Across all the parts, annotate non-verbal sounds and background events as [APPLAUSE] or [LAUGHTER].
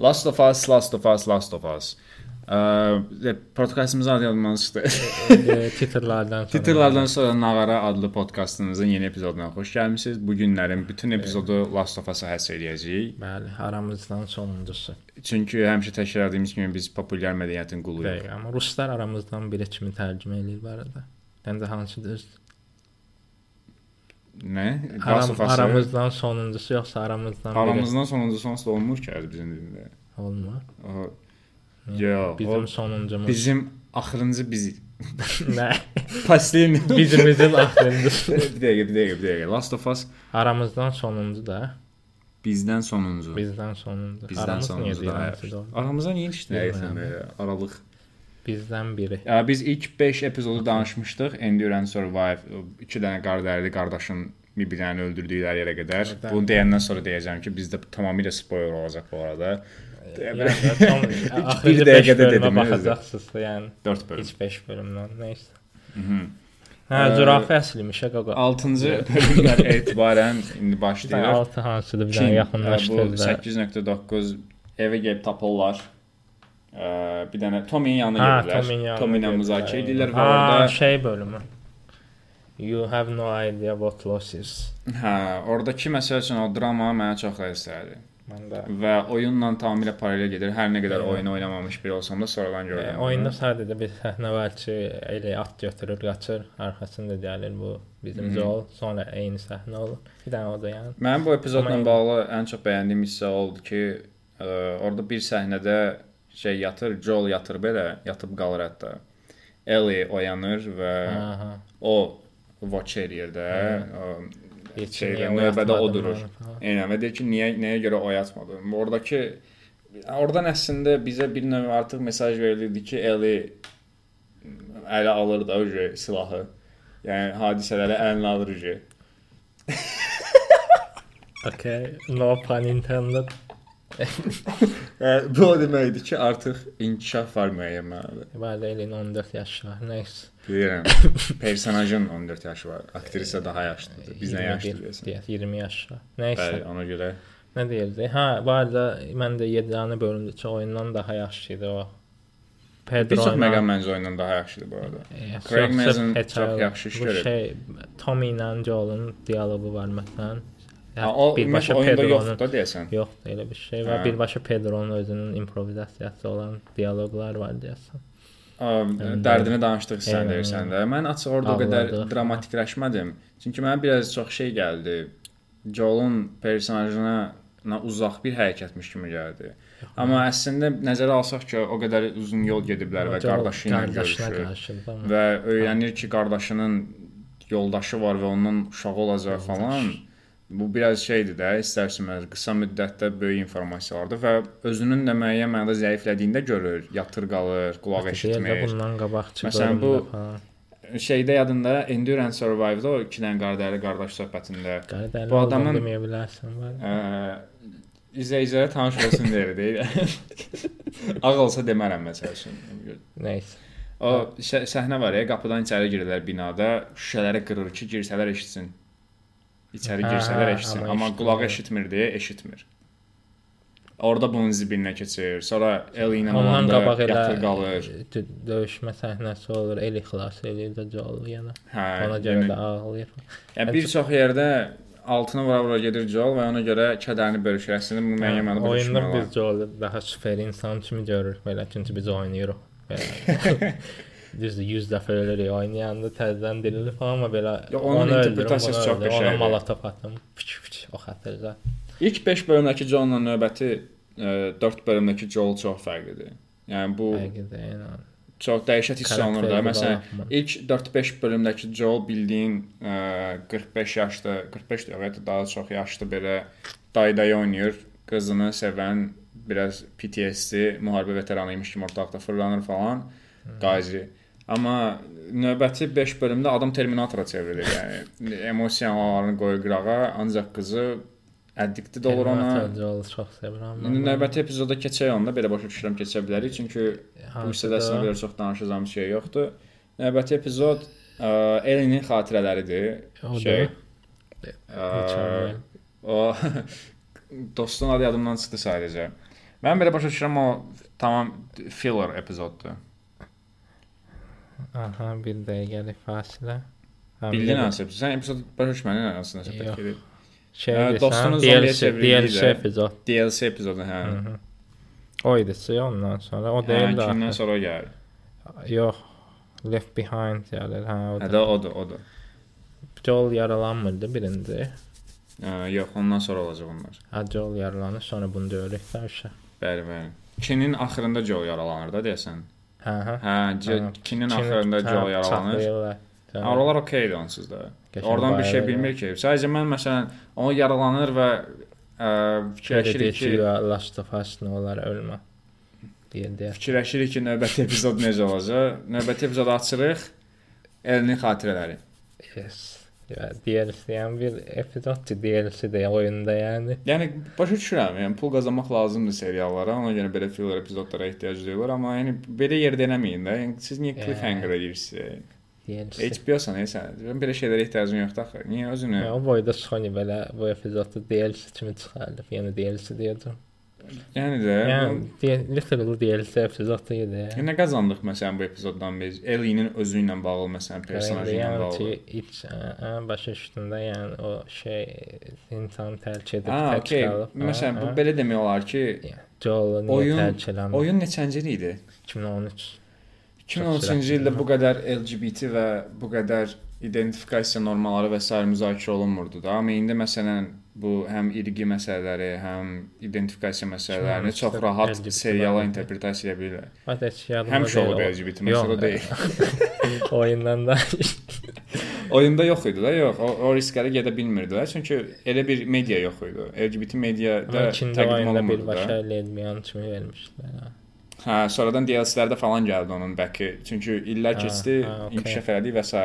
Last of Us, Last of Us, Last of Us. Ə, podkastımızın adı yadımdan çıxdı. Titrlərdən sonra. Titrlərdən sonra Nağara adlı podkastımızın yeni epizoduna xoş gəlmisiniz. Bu günlərin bütün epizodu Last of Us-a həsr edəcəyik. Bəli, aramızdan sonuncusu. Çünki həmişə təkrar etdiyimiz kimi biz populyar mədəniyyətin quluyuq. Dəqiq, amma ruslar aramızdan biri kimi tərcümə eləyir bu arada. Məncə hansı düzdür? Nə? Aram, aramızdan sonuncusu yoxsa aramızdan biri? Aramızdan sonuncusu onsuz olmur ki, bizim dilində. Olmur. Yox, Bizim sonuncumuz. bizim axırıncı biz. [LAUGHS] Nə? Paslen. Bizimizin axırıncısı. [LAUGHS] bir dəqiqə, bir dəqiqə, bir dəqiqə. Last of Us Aramızdan sonuncu da. bizdən sonuncu. Bizdən sonuncu. Bizdən Aramız sonuncu da. deyirəm hayır. ki, doğru? Aramızda niyə işləyir Bilmirəm. belə aralıq? Bizdən biri. Ya biz ilk 5 epizodu danışmışdıq. Endurance Survive 2 dənə qardərli qardaşın bir-birini öldürdükləri yerə qədər. Bəli. Bunu deyəndən sonra deyəcəm ki, bizdə tamamilə spoiler olacaq bu arada. Yəni [LAUGHS] bir dəqiqədə 5 bölümə dedim, baxacaqsınız. Yəni 4 bölüm. heç 5 bölümdən nəysə. Mhm. Hə, zürafə əslimiş qaqa. 6-cı bölümdən etibarən [LAUGHS] indi başlayır. 6 hansıdır bir dənə Ə, Bu yaxınlaşdırdı. 8.9 evə gəlib tapırlar. Ə, bir dənə Tommy'nin yanına gedirlər. Tommy ilə müzakirə edirlər və orada şey bölümü. You have no idea what loss is. hə, oradakı məsəl üçün o drama mənə çox ləzzətli. Mən də Və oyunla tamamilə paralel gedir. Hər nə qədər Evet. oyunu oynamamış biri olsam da sonradan E, görürəm. oyunda sadəcə bir səhnə var ki, elə at götürür, qaçır, arxasında gəlir bu bizim. Joel, sonra eyni səhnə olur. Bir dənə o da yəni. Mənim bu epizodla Amma- bağlı ən çox bəyəndiyim hissə oldu ki, ə, orada bir səhnədə şey yatır, Joel yatır belə, yatıb qalır hətta. Ellie oyanır və Aha. o watch eləyir də. o Heç Şeydə, növbədə o durur. Eynən və deyir ki, niyə nəyə görə oyatmadın? Oradakı oradan əslində bizə bir növ artıq mesaj verilirdi ki, Ellie ələ alır da öcə silahı. Yəni hadisələri əlinə alır. [LAUGHS] Okay, no pun intended. [LAUGHS] Bu o deməkdir ki, artıq inkişaf var müəyyən mənada. Bəli, elin 14 yaşı var. Nəysə. Bilirəm. [LAUGHS] Personajın 14 yaşı var. Aktrisa daha yaşlıdır. Bizdən 21 yaşlıdır deyəsən. deyək, 20 yaşı var. Nəysə. Bəli, ona görə Nə deyirdi? Hə, arada mən də 7 dənə bölümdəki oyundan daha yaxşı idi o. bir çox məqam məncə oyundan daha yaxşıdır bu arada. E, Craig Mazin çox yaxşı iş bu görüb. Şey, Tommy ilə Joel'un dialoqu var məsələn. Ha, o birbaşa oyunda yoxdur deyəsən. Yoxdur elə bir şey və Hə. birbaşa Pedro'nun özünün improvizasiyası olan dialoqlar var deyəsən. Dərdini danışdıq sən deyirsən də. Mən açıq orada o qədər dramatikləşmədim. Çünki mənə biraz çox şey gəldi. Joel'un personajına na uzaq bir hərəkətmiş kimi gəldi. Amma əslində nəzərə alsaq ki, o qədər uzun yol gediblər və qardaşı ilə görüşür və öyrənir ki, qardaşının yoldaşı var və ondan uşağı olacaq falan. Bu biraz şeydir də, istərsinməz qısa müddətdə böyük informasiyalardır və özünün də müəyyən mənada zəiflədiyində görür, yatır qalır, qulaq Deyir eşitmir. bundan qabaqçı Məsələn, bu-. Şeydə yadında Endurance Survive-da o iki dənə qardəli qardaş söhbətində Qəribə Bu adamın- deməyə bilərsən var. izləyicilərə tanış olsun deyə deyir. [LAUGHS] Ağ olsa demərəm məsəl üçün. Nəysə. O səhnə var ya, qapıdan içəri girirlər binada, şüşələri qırır ki, girsələr eşitsin. İçəri girsələr eşitsin, amma amma eşitmir. deyə eşitmir. Orada bunun zibirinə keçir. Sonra Ellie ilə Ondan qabaq elə qalır. dö- döyüşmə səhnəsi olur. Eli xilas eləyir də Joel yenə. Hə, Ona görə yəni- də ağlayır. Yəni bir çox yerdə altını vura-vura gedir Joel və ona görə kədərini bölüşür. Əslində bu müəyyən mənada oyunda biz Joel'ı daha süper insan kimi görürük belə çünki biz oynayırıq. [LAUGHS] Düzdür 100 dəfə ölürük oynayanda təzədən dirilir falan amma belə Ya, onun onu interpretasiyası çox qəşəngdir. Ona malata atım. Fıç fıç o xətərdə. İlk 5 bölümdəki Joel'la növbəti 4 bölümdəki Joel çox fərqlidir. Yəni bu Həqiqətən çox dəhşət hiss olunur da. Məsələn, ilk 4-5 bölümdəki Joel bildiyin ə, 45 yaşlı, 45 deyək, hətta daha çox yaşlı belə dayı-dayı oynayır. Qızını sevən, biraz PTSD, müharibə veteranıymış kimi ortalıqda fırlanır falan. Qazi. Amma növbəti 5 bölümdə adam Terminatora çevrilir. Yəni emosiyalarını qoyur qırağa, ancaq qızı addicted olur ona. Çox sevirəm. İndi növbəti epizodda keçək onda belə başa düşürəm keçə bilərik çünki bu hissədə əslində belə çox danışacağım şey yoxdur. Növbəti epizod ə, Elinin xatirələridir. Şey. Ə, o [LAUGHS] dostun adı yadımdan çıxdı sadəcə. Mən belə başa düşürəm o tamam filler epizoddur. Aha, bir dəqiqəlik fasilə. Həm Bildin epizod? Sən epizod başa düşmədin Yox. söhbət gedir? Şey Hə, zombiyə DLC, DLC epizod. DLC epizodu hə. Hı -hı. O idi ki, ondan sonra o Hə, deyil də. kimdən sonra gəlir? Yox. Left Behind gəlir, hə, o Hə da. də odur, odur. Joel yaralanmırdı birinci. Hə, yox, ondan sonra olacaq onlar. Ha, Joel yaralanır, sonra bunu də uşaq. Bəli, bəli. 2-nin axırında Joe yaralanır da deyəsən. Hə, hə. Hə, 2-nin Çin- axırında Joe yaralanır. Oralar okeydir onsuz da. Oradan bir şey bilmir ki. Sadəcə mən məsələn o yaralanır və ə, fikirləşirik ki, Last of Us nə olar ölmə. Deyildi. fikirləşirik ki, növbəti epizod necə olacaq. Növbəti epizodu açırıq. Elinin xatirələri. Yes. Ya DLC-dən bir epizoddur, DLC-də oyunda yəni. Yəni başa düşürəm, yəni pul qazanmaq lazımdır seriallara, ona görə belə filler epizodlara ehtiyac duyulur, amma yəni belə yerdə eləməyin də. Yəni siz niyə cliffhanger edirsiniz? DLC. HBO-san sən, belə şeylərə ehtiyacın yoxdur axı. Niyə özünü? Ya, o boyda Sony belə bu epizodu DLC kimi çıxardı. Yəni DLC deyəcəm. Yəni də Yəni D- literally DLC epizodu idi. Yəni nə qazandıq məsələn bu epizoddan biz? Ellinin özü ilə bağlı məsələn personajı ilə yəni bağlı. ki, iç ə, başa üstündə yəni o şey insan tərk edib Ha, tək okey. qalıb. Məsələn bu hə. belə demək olar ki, Joel oyun- tərk eləmir? oyun neçənci idi? 2013. 2013-cü ildə bu qədər LGBT və bu qədər identifikasiya normaları və s. müzakirə olunmurdu da. Amma indi məsələn bu həm irqi məsələləri, həm identifikasiya məsələlərini çox işte rahat LGBT seriala interpretasiya edə bilər. Hatta yadıma Həmişə olub LGBT məsələ deyil. [LAUGHS] oyundan da [LAUGHS] Oyunda yox idi da, yox. O, o risklərə gedə bilmirdilər. Çünki elə bir media yox idi. LGBT mediada ikinci təqdim olunmurdu birbaşa da. lesbiyan kimi vermişdilər. ha. Hə, sonradan DLC-lərdə falan gəldi onun bəki. Çünki illər keçdi, inkişaf elədi və s.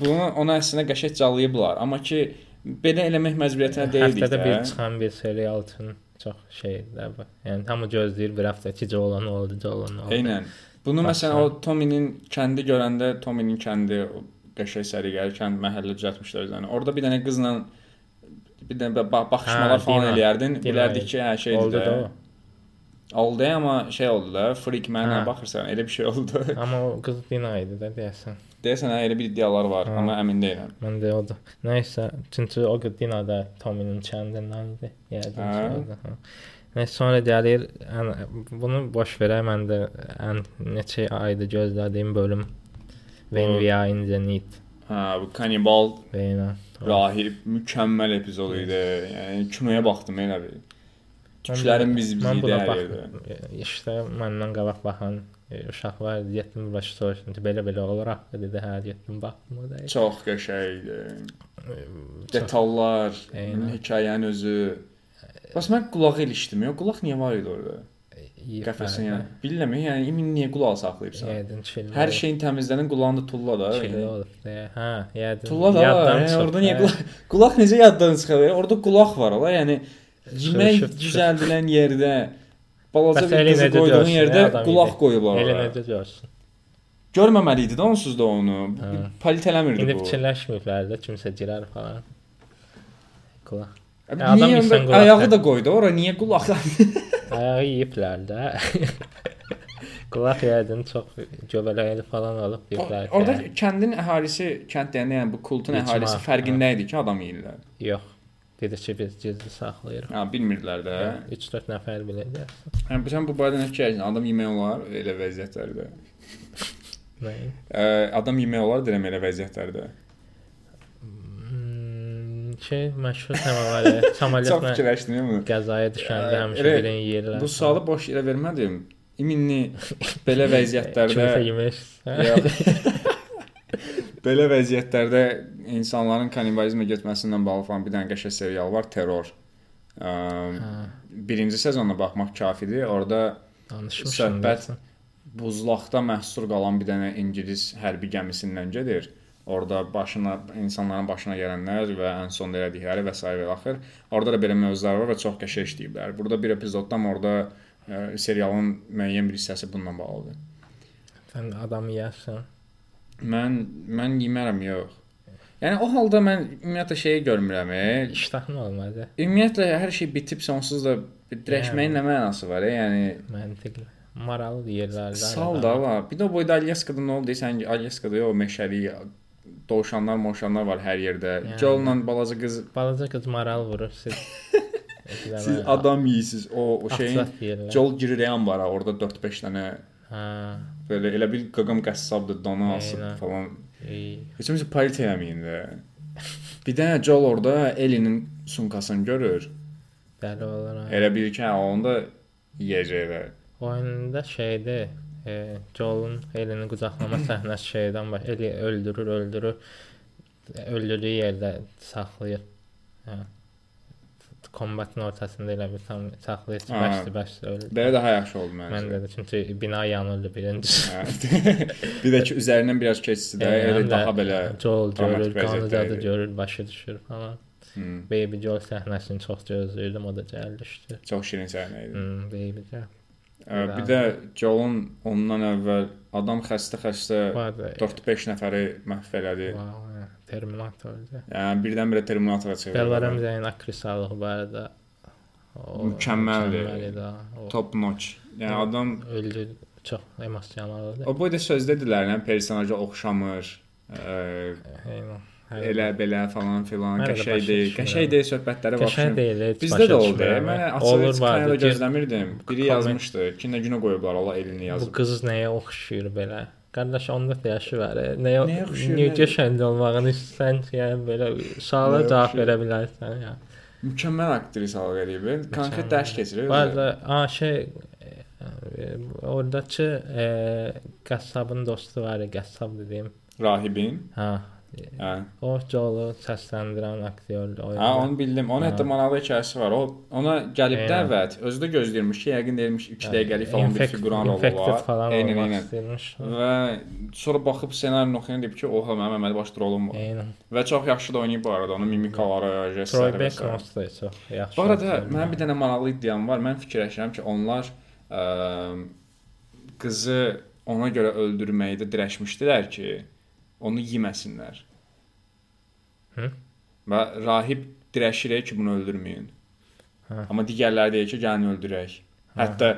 Bunu ona əslində qəşəng canlayıblar, amma ki belə eləmək məcburiyyətində deyildik Həftədə də. bir çıxan bir serial üçün çox şeydir bu. Yəni hamı gözləyir bir həftə ki, olan oldu, olan oldu. Eynən. Bunu Bax, məsələn o Tominin kəndi görəndə Tominin kəndi qəşəng səliqəli kənd məhəllə düzəltmişlər özlərini. Orada bir dənə qızla bir dənə ba- baxışmalar Hə, falan eləyərdin. Bilərdik ki, hə şeydir oldu də. da. Oldu amma şey oldu da, freak mənə baxırsan, elə bir şey oldu. Amma o qız Dina idi də deyəsən. Deyəsən hə, elə bir iddialar var, Hə. amma əmin deyiləm. Mən də odur. Nəysə, çünki o qız Dina da Tominin kəndindən idi. Yəqin Hə. ki, oldu. hə. Nəysə sonra gəlir, ən, bunu boş verək. Mən də ən neçə aydır gözlədiyim bölüm When Bu- We Are in the Need. Hə, bu kannibal Beyna. rahib mükəmməl epizod idi. Yəni kinoya baxdım elə bir. Tüklərim biz biz Mən idi buna hər yerdə. baxdım. İşte məndən qabaq baxan uşaq var, getdim başa soruşdum ki, belə-belə olur haqqı dedi. Hə, getdim baxdım o da. Çox qəşəngdir. Detallar, Eynən. hekayənin özü. Bəs mən qulağı ilişdim. O qulaq niyə var idi orada? Qəfəsin yəni. Bilmirəm, yəni imin niyə qulaq saxlayırsan? Yəqin çilli. Hər şeyin təmizlənən qulağını tulla da. olub. deyə. Hə, yəqin. Tulla da. Yəni, orada niyə qulaq qulaq necə yaddan bilər? Orada qulaq var ola, yəni yemək düzəldilən yerdə balaca bir qızı qoyduğun yerdə qulaq qoyublar Elə necə görsün. Görməməli idi də onsuz da onu. Hə. Palit eləmirdi İndi bu. fikirləşməyiblər də kimsə girər falan. Qulaq. Abi, Ya, adam niyə insan qulaq ayağı da- qoydu ora? Niyə qulaq? Ayağı yeyiblər də. Qulaq [LAUGHS] yəqin çox göbələkli falan olub yeyiblər. Orada kəndin əhalisi, kənd deyəndə yəni bu kultun İcma, əhalisi fərqində idi ki, adam yeyirlər. yox. Dedi ki, biz gizli saxlayırıq. Ha, bilmirdilər də. 3-4 nəfər biləcək. Hə, sən bu barədə nə fikirləşirsən? Adam yemək olar elə vəziyyətlərdə. Nə? Ə, adam yemək olar deyirəm elə vəziyyətlərdə. Hmm, şey məşhur. [LAUGHS] Çox Samolyotla fikirləşdin mi? qəzaya düşəndə Ə, həmişə elə birini yeyirlər. Bu sualı boş yerə vermədim. İminni belə [LAUGHS] vəziyyətlərdə Kimsə yemək. [LAUGHS] Belə vəziyyətlərdə insanların kannibalizmə getməsindən bağlı falan bir dənə qəşəng serial var, Terror. Ə, Hə, birinci sezonuna baxmaq kafidir. Danışmışam. Söhbət- buzlaqda məhsur qalan bir dənə ingilis hərbi gəmisindən gedir. Orada başına insanların başına gələnlər və ən son elədikləri və s. və axır. Orada da belə mövzular var və çox qəşəng işləyiblər. Burada bir epizoddan orada ə, serialın müəyyən bir hissəsi bununla bağlıdır. Sən adam yeyərsən. Mən mən yemərəm yox. Yəni o halda mən ümumiyyətlə şeyi görmürəm. E. İştahın olmadı. Ümumiyyətlə hər şey bitib sonsuz da dirəşməyin nə mənası var? e? Yəni Məntiqli. Maral deyirlər də. sal da var. Bir də o boyda Alyaskada nə oldu? Sən Alyaskada o meşəlik dovşanlar, moşanlar var hər yerdə. Yəni. Joel'la balaca qız Balaca qız maral vurur siz. [LAUGHS] siz adam yeyirsiniz. O o şeyin deyirlər. Joel girəyən var orada 4-5 dənə Ha. Belə elə [LAUGHS] bir qaqam qəssabdır, Eynən. falan. Heç kimsə palit eləməyin də. Bir dənə Joel orada Ellinin sumkasını görür. Dəli olur. ha. Elə bir ki, hə, onu da yeyəcəklər. Oyunda şeydir. E, Joel'un elini qucaqlama [LAUGHS] səhnəsi şeydən baş. Eli öldürür, öldürür. Öldürdüyü yerdə saxlayır. Hə. Kombatın ortasında elə bir tam saxlayır. Ha. Bəsdi, bəsdi öldü. Belə daha yaxşı oldu Mən məncə. də çünki bina yanırdı birincisi. Hə. [LAUGHS] bir də ki, üzərindən biraz keçsə də Yəni, elə daha belə Joel görür, zadı idi. görür, başı düşür falan. hmm, Baby Joel səhnəsini çox gözləyirdim, o da gəlmişdi. çox şirin səhnə idi. Hmm, Baby Joel. Ə, Bir də Joel'un ondan əvvəl adam xəstə-xəstə Vardı. 4-5 nəfəri məhv elədi. Wow, Terminator'da. Yəni birdən-birə Terminatora çevirdi. Bella Ramsey'in aktrisalığı bu arada o Mükəmməldir. mükəmməl idi, o Top notch. Yəni adam öldü çox emosionaldır. o boyda söz dedilər, yəni personaja oxşamır. Ə, Eynən. elə belə falan filan qəşəng deyil. Qəşəng deyil söhbətlərə Qəşəng baxışım. deyil. Bizdə də oldu. Mən. Kanada ki, gözləmirdim. Biri yazmışdı. Kinə günə qoyublar Allah elini Bu yazıb. qız nəyə oxşuyur belə? Qardaş 14 yaşı var. nə- qəşəng olmağını istəsən, yəni belə suala cavab verə bilərsən ya. Mükəmməl aktrisalar eləyib. Konkret dərs keçirir. Arada a şey oradakı e, qəssabın dostu var, qəssab dediyim. Rahibin. Ha. Hə. O Joel'u səsləndirən oyunda. Hə, onu bildim. Onun Hə. hətta maraqlı hekayəsi var. O ona gəlib Eynən. dəvət, özü də gözləyirmiş ki, yəqin deyirmiş 2 dəqiqəlik falan bir figuran rolu var. Eynən, eynən. Və sonra baxıb ssenarini oxuyan deyib ki, oha mənim əməli başlı rolum var. Eynən. Və çox yaxşı da oynayıb bu arada. Onun mimikaları, Troy jestləri və s. Baker da çox yaxşı. Bu arada mənim bir dənə maraqlı iddiam var. Mən fikirləşirəm ki, onlar ə, qızı ona görə öldürməkdə dirəşmişdilər ki, onu yeməsinlər. Hı? Və rahib dirəşir ki, bunu öldürməyin. Hə. Amma digərləri deyir ki, gəlin öldürək. Hətta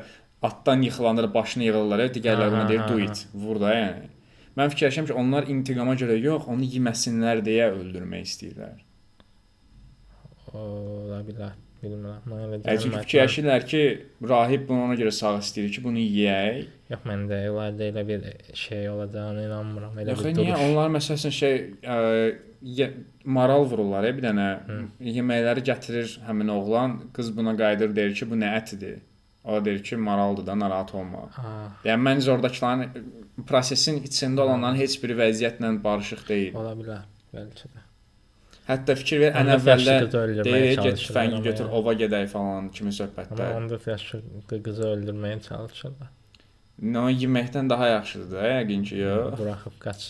atdan yıxılanlar başını yığırlar, digərləri Hə, ona hə, deyir hə, do hə. it, vur da yəni. Mən fikirləşirəm ki, onlar intiqama görə yox, onu yeməsinlər deyə öldürmək istəyirlər. Ola bilər. Bilmirəm. Mən elə çünki gəlmədim. fikirləşirlər ki, rahib bunu ona görə sağ istəyir ki, bunu yeyək. Yox məndə onlarda elə bir şey olacağına inanmıram. Elə Yox, bir niyə duruş. onlar məsələn şey ə, ye, maral vururlar, ya, bir dənə Hı. yeməkləri gətirir həmin oğlan, qız buna qayıdır deyir ki, bu nə ətidir. O deyir ki, maraldır da, narahat olma. Ha, Yəni məncə oradakıların prosesin içində olanların heç biri vəziyyətlə barışıq deyil. ola bilər. Bəlkə də. Hətta fikir ver, ən Onda əvvəldə deyir get tüfəngi amma götür, yəni. ova gedək falan kimi Amma söhbətlər. 14 yaşlı qızı öldürməyə çalışırlar. No, yeməkdən daha yaxşıdır yəqin ki, yox. Buraxıb qaç.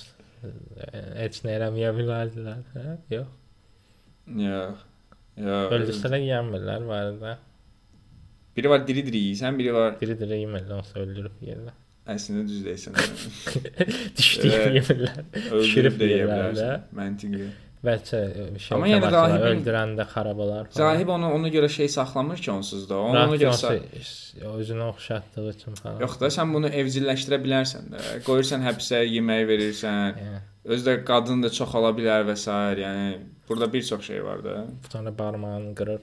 Heç nə eləməyə bilərdilər, hə? Yox. Yox. Yox. Öldürsələr yeyənmirlər var da. Biri var diri-diri yeyirsən, biri var Biri də yemirlər, onsa öldürüb yerlər. əslində düz deyirsən. Evet. yemirlər. Öldürüb də yeyə bilərsən. Məntiqli. Bəlkə bir şey Amma yenə rahibin- öldürəndə xarab olar falan. Zahib onu ona görə şey saxlamır ki, onsuz da. Ona, ona görə Rahib özünü oxşatdığı üçün falan. Yox da sən bunu evcilləşdirə bilərsən də. Qoyursan həbsə, yemək verirsən. Yəni, Özdə qadın da çox ola bilər və s. yəni burada bir çox şey var da. sonra barmağını qırır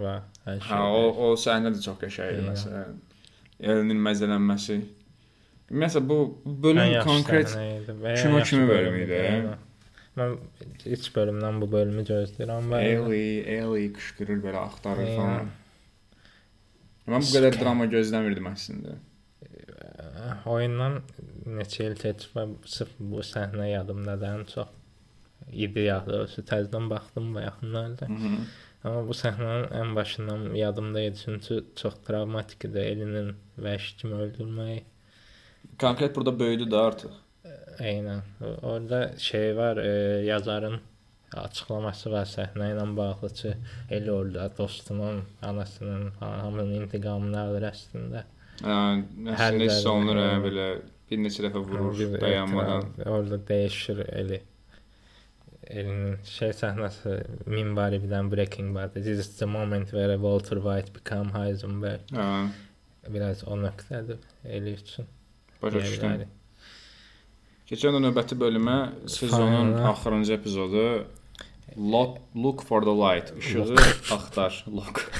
və hər şey. Hə, o o səhnə də çox qəşəng idi Eyvah. məsələn. Elinin məzələnməsi. Məsələn bu bölüm konkret kino kimi bölüm idi. Mən ilk bölümdən bu bölümü gözləyirəm və Ellie, Ellie qışqırır belə axtarır Eynən. falan. Mən bu qədər drama gözləmirdim əslində. Oyundan neçə il və sırf bu səhnə yadımdadır çox. İdi ya doğrusu təzədən baxdım bu yaxınlarda. Amma bu səhnənin ən başından yadımda idi çünki çox travmatik idi. Elinin vəhşi kimi öldürməyi. Konkret burada böyüdü də artıq. Eynən. Orada şey var, e, yazarın açıqlaması var səhnə ilə bağlı ki, Eli orada dostunun, anasının, hamının intiqamını alır əslində. Hə, yerdə, olunur hə, belə bir neçə dəfə vurur Bir dayanmadan. Orada dəyişir Eli. Elinin şey səhnəsi minbari bir dənə Breaking Bad. This is the moment where Walter White become Heisenberg. Hə, Biraz o nöqtədir Eli üçün. başa düşdüm. bilərik. Keçən növbəti bölümə sezonun Finala. axırıncı epizodu Look, look for the light. İşığı axtar. Look.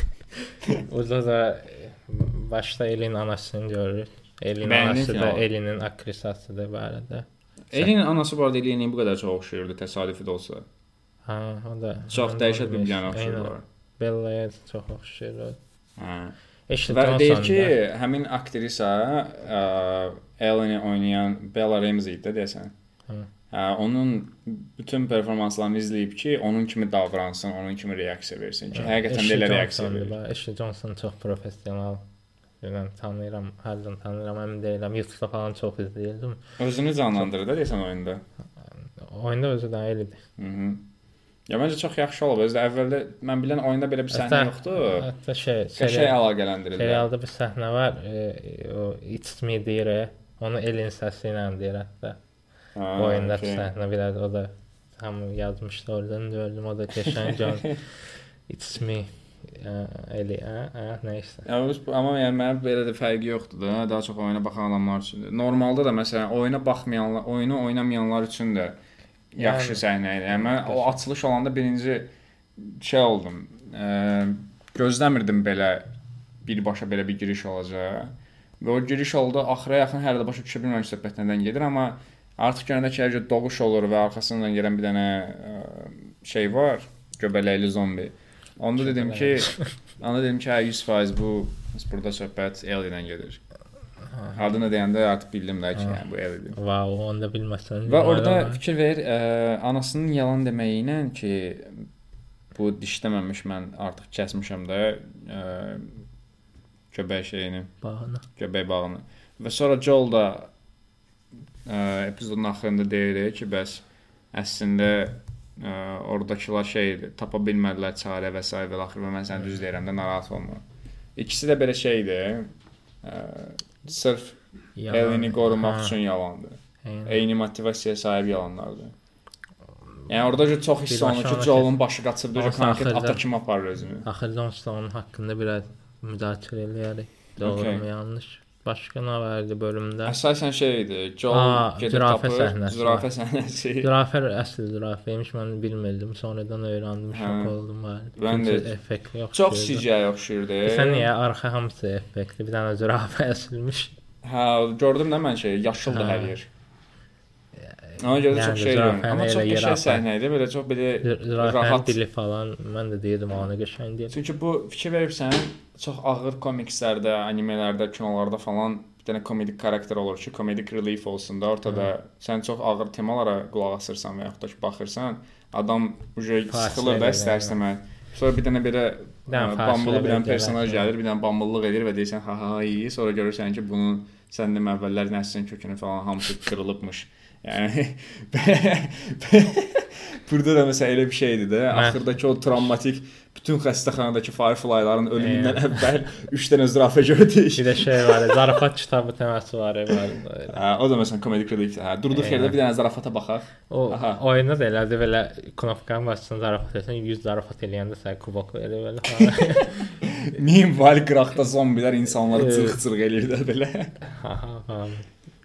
Orada [LAUGHS] da e, başda Elin anasını görürük. Elin Bəyəndin anası da? Elinin aktrisasıdır bu arada. Elin anası bu arada Elinin bu qədər çox oxşayırdı təsadüfi də olsa. Ha, o da. Çox dəhşət bir Aynen. oxşayırlar. Bella'ya çox oxşayır. o. Hə. Eşit Və deyir ki, həmin aktrisa ə, Ellen-i oynayan Bella Ramsey idi deyəsən. Hı. Hə, onun bütün performanslarını izləyib ki, onun kimi davransın, onun kimi reaksiya versin ki, həqiqətən də elə reaksiya verir. Eşit Johnson çox professional. Bilməm, tanıyıram, hərdən tanıyıram, əmin deyiləm. YouTube-da falan çox izləyirdim. Özünü canlandırır da deyəsən oyunda. Oyunda özü də elədir. Mhm. Ya məncə çox yaxşı olub. Özdə əvvəldə mən bilən oyunda belə bir səhnə yoxdur. Hətta şey, Qəşəng serial, əlaqələndirirlər. serialda bir səhnə var. E, o It's Me deyir. e, Onu Elin səsi ilə deyir hətta. Hə, Oyunda okey. səhnə biraz o da tam yazmışdı oradan gördüm. O da qəşəng John. [LAUGHS] It's me. Ə, Eli, ə, ə, nəysə. Ya amma yəni mənim belə də fərqi yoxdur da. Daha çox oyuna baxan adamlar üçündür. Normalda da məsələn oyuna baxmayanlar, oyunu oynamayanlar üçün də yaxşı Yəni- səhnə idi. Yəni mən o açılış olanda birinci şey oldum. Ə, gözləmirdim belə birbaşa belə bir giriş olacaq. Və o giriş oldu. Axıra yaxın hələ də başa düşə bilməmiş söhbət nədən gedir, amma artıq görəndə ki, hər doğuş olur və arxasından gələn bir dənə ə, şey var, göbələkli zombi. Onda dedim ki, onda dedim ki, hə 100% bu burada söhbət Ellie-dən gedir. Adını deyəndə artıq bildim də ki, yəni bu Ellie-dir. Wow, onu da bilməsən. Və orada fikir ver, ə, anasının yalan deməyi ilə ki, bu dişləməmiş mən artıq kəsmişəm də ə, göbək şeyini, bağını. göbək bağını. Və sonra Joel da ə, epizodun axırında deyir ki, bəs əslində ə, oradakılar şeydir, tapa bilmədilər çarə və s. və axır və mən səni düz deyirəm də narahat olma. İkisi də belə şeydir. Ə, sırf Elini qorumaq üçün yalandır. Eyni. Eyni motivasiyaya sahib yalanlardır. Yəni orada da çox hiss olunur ki, Joel'un başı qaçıb Olsa konkret ata kimi aparır özünü. Axırda onsuz onun haqqında biraz müzakirə eləyərik. Doğru Okey. mu, yanlış? Başqa nə vardı bölümdə? Əsasən şey idi, gedib zürafə tapır, səhnəsi zürafə səhnəsi. [LAUGHS] Zürafə əsl zürafəymiş, mən bilmirdim. Sonradan öyrəndim, şok Hə. oldum var. Mən də- effektli yox. Çox CGI oxşuyurdu. Sən niyə arxa hamısı effektli? Bir dənə zürafə [LAUGHS] əsilmiş. Hə, gördüm də mən şey, yaşıldı Hə. hər yer. Ona görə Yəni çox şey görünür. Amma çox qəşəng səhnə idi, belə çox belə rahat. dili falan, mən də deyirdim onu qəşəng deyil. Çünki bu fikir verirsən, çox ağır komikslərdə, animelərdə, kinolarda falan bir dənə komedik karakter olur ki, komedik relief olsun da ortada. Sən çox ağır temalara qulaq asırsan və yaxud da ki baxırsan, adam uje sıxılır da verir, istər-istəməz. Sonra bir dənə belə fasilə bambulu bir dənə personaj gəlir, bir dənə bambıllıq edir və deyirsən ha ha iyi, sonra görürsən ki, bunun səndə əvvəllər nəslin kökünü falan hamısı qırılıbmış. Yəni [LAUGHS] Burada da məsələn elə bir şeydir də, Mən- axırdakı o travmatik bütün xəstəxanadakı fireflyların ölümündən əvvəl 3 dənə zürafə gördük. Bir də şey var, zarafat kitabı təməssü var var. Hə, o da məsələn komedi relief. Hə, durduq yerdə bir dənə zarafata baxaq. O Aha. oyunda da elədi belə knopkanı bassan zarafat etsən 100 zarafat eləyəndə sənə kubok verir belə. [LAUGHS] Meanwhile qıraqda zombilər insanları cırıq-cırıq eləyir də belə. Ha ha.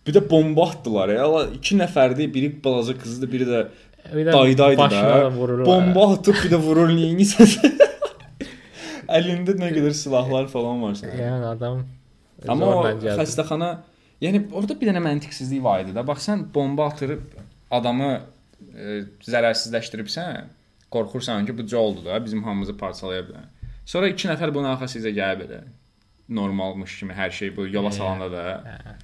Bir də bomba atdılar ya. İki nəfərdir, biri balaca qızdır, biri də də daydaydı da. Bomba atıb bir də vurur neyinsə. [LAUGHS] Əlində nə qədər silahlar falan var sənin. Yəni adam Amma o xəstəxana, yəni orada bir dənə məntiqsizlik var idi da. Bax sən bomba atırıb adamı e, zərərsizləşdiribsən, qorxursan ki, bu Joeldur da, bizim hamımızı parçalaya bilər. Sonra 2 nəfər bunun arxasınca gəlib belə normalmış kimi hər şey bu yola Hə. salanda da. Hə.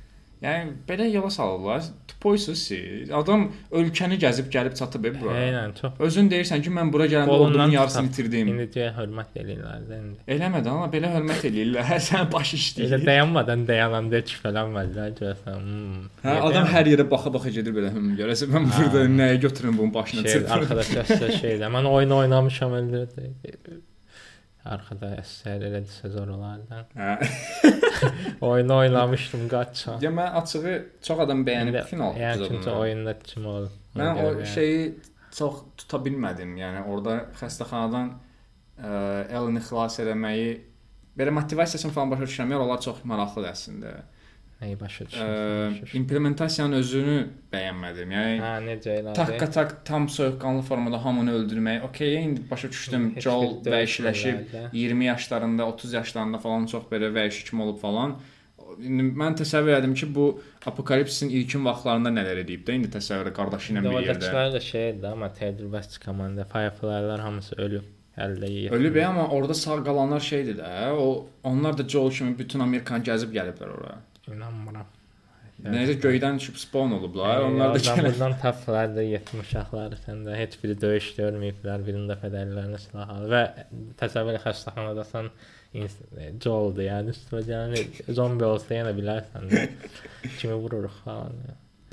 Yəni belə yola salırlar. Tupoysuz siz. Adam ölkəni gəzib gəlib çatıb e bura. Eynən çox. Özün deyirsən ki, mən bura gələndə ordunun yarısını itirdim. İndi deyə hörmət eləyirlər də indi. Eləmədi amma belə hörmət eləyirlər. [LAUGHS] Sən baş Elə işləyir. dayanmadan dayananda şübhələnmədilər görsən. Hmm. Hə, adam hər yerə baxa-baxa gedir belə. Hım, görəsən mən Hə. burada nəyə götürüm bunun başına şey, çırpırım. arkadaş əsər şeydə. Mən oyun oynamışam öldürdü. Arkada əsər elədisə zor olardı. Hə. Oyunu oynamışdım qaçça. Ya mən açığı çox adam bəyənib final Yəni kimsə oyunda kim ol. Mən o şeyi çox tuta bilmədim. Yəni orada xəstəxanadan ə, Ellen-i xilas etməyi belə motivasiyasını falan başa düşürəm. Onlar çox maraqlıdır əslində. Nəyi başa düşürəm? implementasiyanın özünü bəyənmədim. Yəni Hə, necə elədi? takka tak tam soyuqqanlı formada hamını öldürmək. Okay, indi başa düşdüm. Joel vəhşiləşib döyüşmələrdə. 20 yaşlarında, 30 yaşlarında falan çox belə vəhşi kim olub falan. İndi mən təsəvvür edirəm ki, bu apokalipsin ilkin vaxtlarında nələr edib də indi təsəvvür qardaşı ilə bir yerdə. Oradakılar da şeydir, amma təcrübəsi komanda, Firefly-lar hamısı ölüb. Əldə yeyib. Ölüb amma orada sağ qalanlar şeydir də. O onlar da Joel kimi bütün Amerikanı gəzib gəliblər ora. İnanmıram. Necə göydən düşüb spawn olublar. Onlar da Oradan gəlib. buradan tapdılar da yetim uşaqları səndə heç biri döyüş görməyiblər, birinin də fədərlərinə silah alıb və təsəvvür xəstəxanadasan ins- Joel'dur yəni üstünə yəni zombi olsa yenə bilərsən də kimi vururuq falan.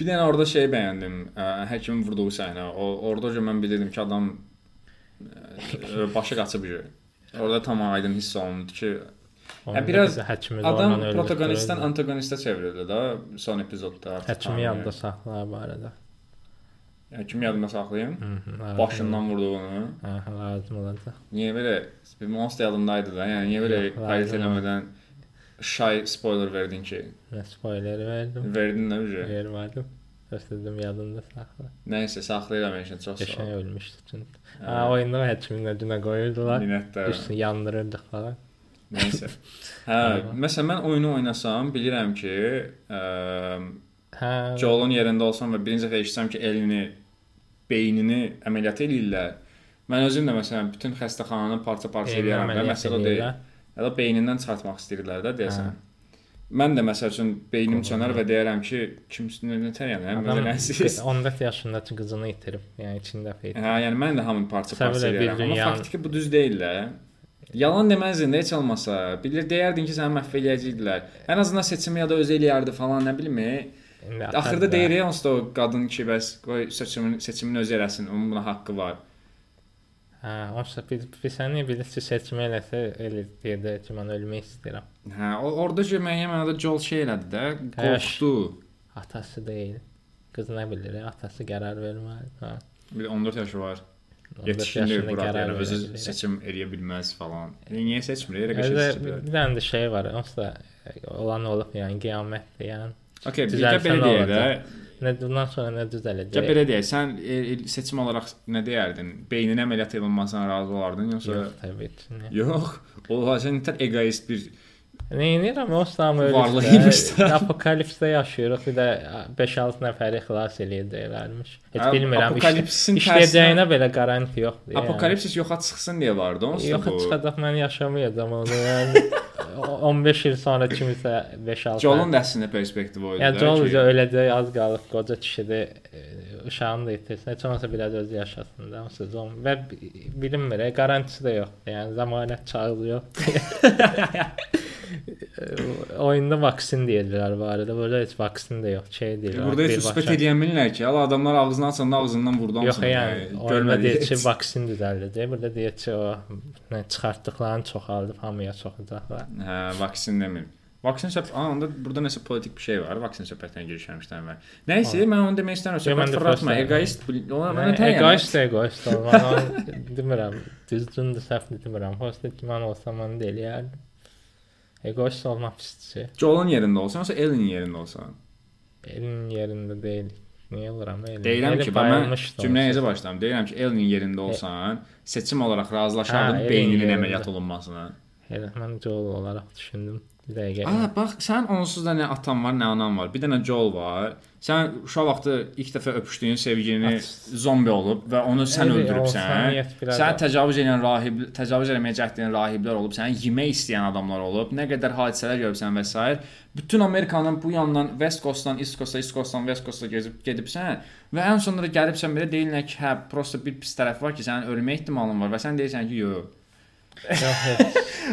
Bir dənə orada şey bəyəndim. Həkimin vurduğu səhnə. O orada mən bilirdim ki, adam başı qaçıb. Orada tam aydın hiss olundu ki, Onda biraz bizi həkimi adam protagonistdən antagonistə çevrildi də son epizodda. həkimi yadda yəni. saxla bu arada. Həkimi yadımda saxlayım. Hı -hı, lazım. Başından vurduğunu. Hə, lazım olacaq. Niyə belə bir monster yadımdaydı da. Yəni niyə belə lazım eləmədən şay spoiler verdin ki? Nə spoiler verdim. Verdin də uje. Vermədim. Göstərdim yadında saxla. Nəysə saxlayıram yəni çox sağ Qəşəng ol. ölmüşdü çünki. Ha, oyunda həkimin adına qoyurdular. Minnətdaram. Üstünü yandırırdıq falan. Nəysə. [LAUGHS] Hə, məsələn mən oyunu oynasam, bilirəm ki, ə, Hə. Joel'un yerində olsam və birinci dəfə eşitsəm ki, elini, beynini əməliyyat eləyirlər. Mən özüm də məsələn bütün xəstəxananı parça-parça eləyərəm və məsələ deyil. Ya da beynindən çıxartmaq istəyirlər də deyəsən. Hə. Mən də məsəl üçün beynim çönər və deyərəm ki, kimsin nətər yəni, hə, Adam məsələsiz. 14 yaşındakı qızını itirib. Yəni içində feyt. Hə, yəni mən də hamını parça-parça eləyirəm. Amma faktiki bu düz deyil də. Yalan deməzdin də heç olmasa. Bilir deyərdin ki, səni məhv eləyəcəkdilər. Ən azından seçimi ya da özü eləyərdi falan, nə bilim. e. Axırda deyir ya onsuz da o qadın ki, bəs qoy seçimin seçimini özü eləsin. Onun buna haqqı var. Hə, onsuz biz biz səni bilirsə seçmə eləsə elə deyir ki, mən ölmək istəyirəm. Hə, orada ki, müəyyən mənada Joel şey elədi də, qorxdu. Atası deyil. Qız nə bilir, atası qərar verməli. Hə. Bir də 14 yaşı var. 14 Yetişkin yaşında bura qərar yəni özü seçim eləyə bilməz falan. Niyə seçmir? Elə qəşəng seçiblər. bir dənə də şey var. Onsuz da olan olub yəni qiyamətdir yəni. Okay, bir də belə deyək də. Nə bundan sonra nə Ya düzələcək? belə deyək, sən seçim olaraq nə deyərdin? Beynin əməliyyat olunmasına razı olardın yoxsa Yox, təbii ki. Yox. O nətər egoist bir Neynirəm o sam da. Apokalipsdə yaşayırıq. Bir də 5-6 nəfəri xilas eləyəcəklərmiş. Heç Hə, bilmirəm. apokalipsin İşləyəcəyinə belə garanti yoxdur. yəni. apokalipsis yoxa çıxsın deyə vardı. Onsuz da Yox, bu. çıxacaq mən yaşamayacağam onu. Yəni [LAUGHS] o- 15 il sonra kimisə 5-6 Joel'un da əslində perspektivi o idi. Ki, üzə öləcək az qalıb qoca kişidir. E, Uşağını da itirsin. Heç olmasa biraz özü yaşasın da. Onsuz on və bi- bilinmir, e, garantisi də yoxdur. Yəni zəmanət çağı yoxdur. E, [LAUGHS] Oyunda vaksin deyirlər bu arada. Burada heç vaksin də yox, şey deyil. Burada heç söhbət edə bilmirlər ki, ala adamlar ağzını açanda ağzından vurdu Yox, yəni görmədik. deyir ki, vaksin düzəldəcək. Burada deyir ki, o nə çıxartdıqlarını çoxaldıb hamıya çoxacaqlar. Hə, vaksin demir. Vaksin söhbət, a, onda burada nəsə politik bir şey var. Vaksin söhbətinə girişmişdən mən. Nəysə, mən onu demək istəmirəm. Söhbət də fırlatma, egoist, ona Mən təyən. egoist, egoist olmaq. [LAUGHS] Demirəm, düzdür, səhvdir demirəm. Hostet ki, mən olsam onu da eləyərdim. Egoist olmaq pisdir. Joel'un yerində olsan, yoxsa Ellen'in yerində olsan? Elin yerində deyil. Niyə oluram elə? Deyirəm ki, mən cümləyə necə başlayım? Deyirəm ki, Ellen'in yerində olsan, seçim olaraq razılaşardın Hə, beyninin əməliyyat olunmasına. Elə mən Joel olaraq düşündüm. Dəqiqə. Aa, bax, sən onsuz da nə atan var, nə anan var. Bir dənə Joel var. Sən uşaq vaxtı ilk dəfə öpüşdüyün sevgilini zombi olub və onu sən Elə, öldürübsən. olsa niyyət biraz Sən da- təcavüz edən rahib, təcavüz etməyə cəhd edən rahiblər olub, səni yemək istəyən adamlar olub, nə qədər hadisələr görübsən və s. Bütün Amerikanın bu yandan West Coast-dan East Coast-a, East Coast-dan West Coast-a gezib gedibsən və ən sonunda gəlibsən belə deyirlər ki, hə, prosta bir pis tərəf var ki, sənin ölmə ehtimalın var və sən deyirsən ki, yox.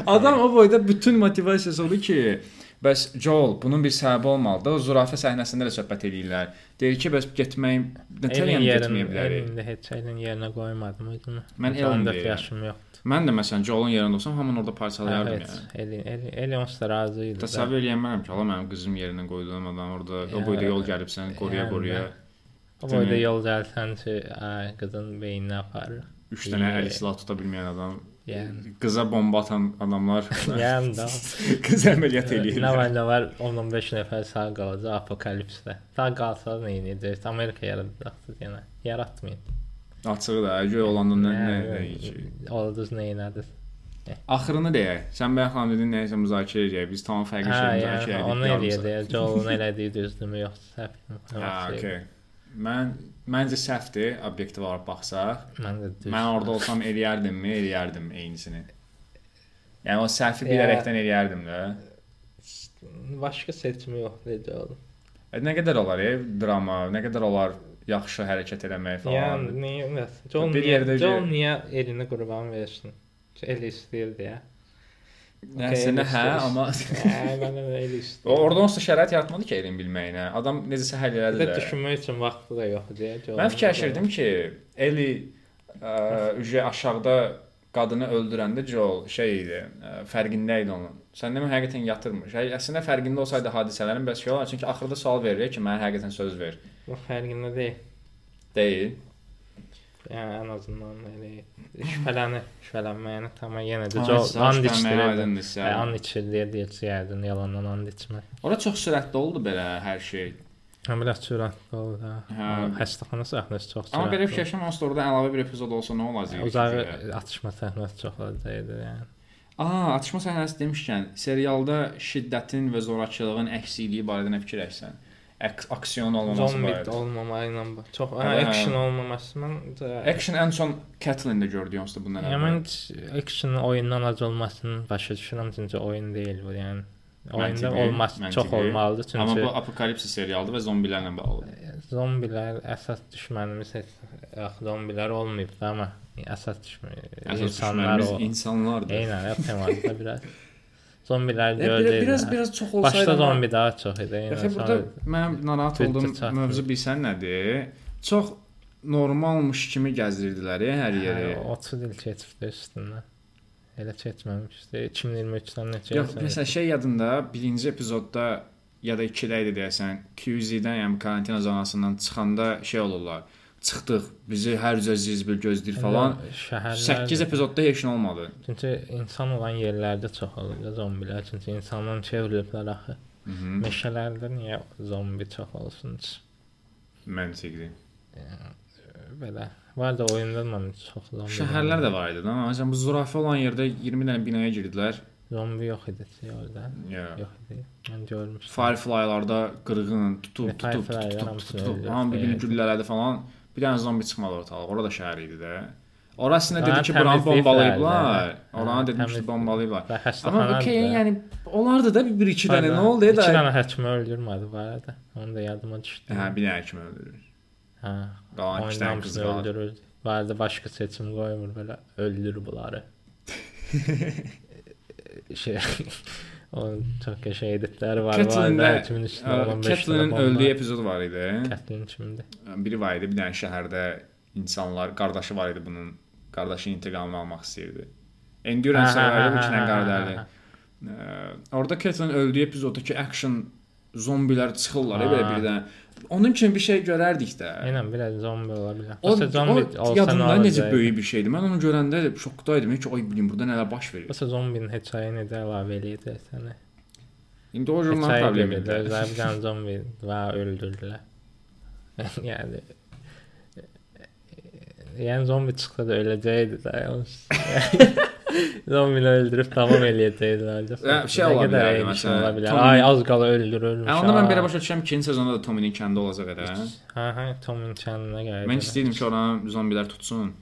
Adam o boyda bütün motivasiyası odur ki, bəs Joel bunun bir səbəbi olmalıdır. O zürafə səhnəsində də söhbət edirlər. Deyir ki, bəs getməyin nətər yəni getməyə bilərik. elində heç elin yerinə qoymadım. Mən Heç Ellen 14 deyirəm. yaşım yox. Mən də məsələn Joel'un yerində olsam hamını orada parçalayardım yəni. Elin, elin, elin onsuz da razı idi. Təsəvvür eləyəmmərəm ki, ala mənim qızım yerinə qoyduğum adam orada o boyda yol gəlibsən, qoruya yəni qoruya. də. O boyda yol gəlsən ki, qızın beyninə aparır. 3 dənə Yeah. əl silah tuta bilməyən adam, Yəni, qıza bomba atan adamlar yəni da. qız əməliyyat Nə eləyirlər. var, nə var 10-15 nəfər sağ qalacaq apokalipsdə. Sağ qalsa nə edəcək? Amerika yaradacaqsınız yenə. Yaratmayın. Açığı da, göy olanda nə nə nə. Oldunuz nə ediniz? Axırını deyək. Sən bayaq xanım dedin nəyisə müzakirə edəcək. Biz tamam fərqli şey müzakirə onu edirik. eləyəcək. Joel'un elədiyi düzdürmü yoxsa səhvmi? Hə, okey. Mən məncə səhvdir, obyektiv olaraq baxsaq. Mən də düz. Mən orada olsam eləyərdimmi? Eləyərdim eynisini. Yəni o səhvi Ya. bilərəkdən eləyərdim də. başqa seçimi yoxdur. E, Nə qədər olar e, drama, nə qədər olar yaxşı hərəkət eləmək falan. Yəni niyə Joel Bir niyə yerdə Joel niyə elini qurban versin? Elə istəyir deyə. Nəsə hə, amma Hə, mən də elə o istəyirəm. orada onsuz şərait yaratmadı ki, elm bilməyinə. Adam necəsə həll Bir elədi də də. düşünmək üçün vaxtı da yoxdur deyə. Mən fikirləşirdim ki, Eli ə, ücə aşağıda qadını öldürəndə Joel şey idi, ə, fərqində idi onun. Sən demə həqiqətən yatırmış. Hə, əslində fərqində olsaydı hadisələrin bəs olar, çünki axırda sual verir ki, mənə həqiqətən söz ver. Bu fərqində deyil. Deyil. Yəni ən azından elə şübhələnir, şübhələnməyəni tamam yenə də and aydındırsa. Hə, and içirdiyə deyəcəkdin, yalandan and içmək. Ora çox sürətli oldu belə hər şey. Biraz sürətli oldu. Hə. Hə. Xəstəxana səhnəsi çox sürətli. Amma belə fikirləşirəm, onsuz da orada əlavə bir epizod olsa nə olacaq? Uzağı atışma səhnəsi çox olacaqdı yəni. Aa, atışma səhnəsi demişkən, serialda şiddətin və zorakılığın əksikliyi barədə nə fikirləşsən? Aks aksiyon olmaması Zombi barədə. olmamağı ilə. Çox hə, action olmaması mən Action ən son Kathleen-də gördük onsuz da bundan əvvəl. mən action oyundan az olmasını başa düşürəm çünki oyun deyil bu, yəni. Oyunda olması məntiqi. çox olmalıdır Amma çünki bu apokalipsis serialdır və zombilərlə bağlıdır. zombilər əsas düşmənimiz heç yox, zombilər olmayıb da, amma əsas düşmən Əsas insanlar o. insanlardır. Eynən, ya [LAUGHS] temada biraz. Zombiləri Ya, gördük. biraz, biraz biraz çox olsaydı. Başda zombi daha çox idi. Yəni, burada mənim narahat olduğum mövzu bilsən nədir? Çox normalmış kimi gəzdirdilər ya hər yeri. hə, 30 il keçibdi üstündən. Elə keçməmişdi. 2023-dən neçə Yox, il məsələn şey yadında birinci epizodda ya da 2-də idi deyəsən, QZ-dən, yəni karantina zonasından çıxanda şey olurlar. Çıxdıq, bizi hər cür zizbil gözləyir falan. Şəhərlər 8 epizodda heç nə olmadı. Çünki insan olan yerlərdə çox olur da zombilər. Çünki insandan çevriliblər axı. Meşələrdə niyə zombi çox olsun? Məntiqli. Belə. Var da oyunda mən çox zombi. Şəhərlər də var idi da. Məsələn bu zürafə olan yerdə 20 dənə binaya girdilər. zombi yox idi orada. Ya. Yox idi. Mən görmüşdüm. Firefly-larda qırğın tutub, Və tutub, tutub, tutub, öldürür. hamı bir-birini güllələdi falan. Bir dənə zombi çıxmadı ortalığa. Orada şəhər idi də. Orasını dedi ki, buranı bombalayıblar. Oranı təmizləyiblər. bombalayıblar. Amma okey, yəni olardı da bir, bir iki dənə nə oldu İki da? dənə həkimi öldürmədi bu arada. Onu da yadıma düşdü. Hə, bir dənə kimi öldürür. Hə. Qalan iki dənə qız öldürür. Vardı başqa seçim qoymur belə öldür bunları. [LAUGHS] şey o çox qəşəng editləri var. Catelyn-də, Vardı 2003-də ə, 15 Catelyn öldüyü epizod var idi. Catelyn kimdir? Biri var idi, bir dənə şəhərdə insanlar, qardaşı var idi bunun. Qardaşın intiqamını almaq istəyirdi. Endurance Hə, hə, var idi, hə, bu iki dənə hə, hə, qardaşlı. hə. Ə, Orada Catelyn öldüyü epizoddakı action zombilər çıxırlar ya Ha. belə birdən. Onun kimi bir şey görərdik də. Eynən biraz zombi ola bilər. O, Məsələn zombi o olsa yadımda nə necə olacaq? böyük bir şeydi. Mən onu görəndə şokdaydım ki, ay bilim burada nələr baş verir. Məsələn zombinin hekayəni də əlavə eləyəcək sənə. İndi o jurnal Hekayə problemidir. gedir, özləri bir [LAUGHS] dənə zombi və öldürdülər. [LAUGHS] yəni Yəni zombi çıxsa da öləcəkdi də. [LAUGHS] Zombini öldürüb tamam eləyəcəkdilər. Ya, şey ola bilərdi, məsələn, Ola bilər. Ay az qala öldürülmüş. Hə, onda mən ha. belə başa düşürəm ki, ikinci sezonda da Tommy'nin kəndi olacaq elə. Hə, hə, Tomun kəndinə gəlir. Mən istəyirdim ki, oranı zombilər tutsun.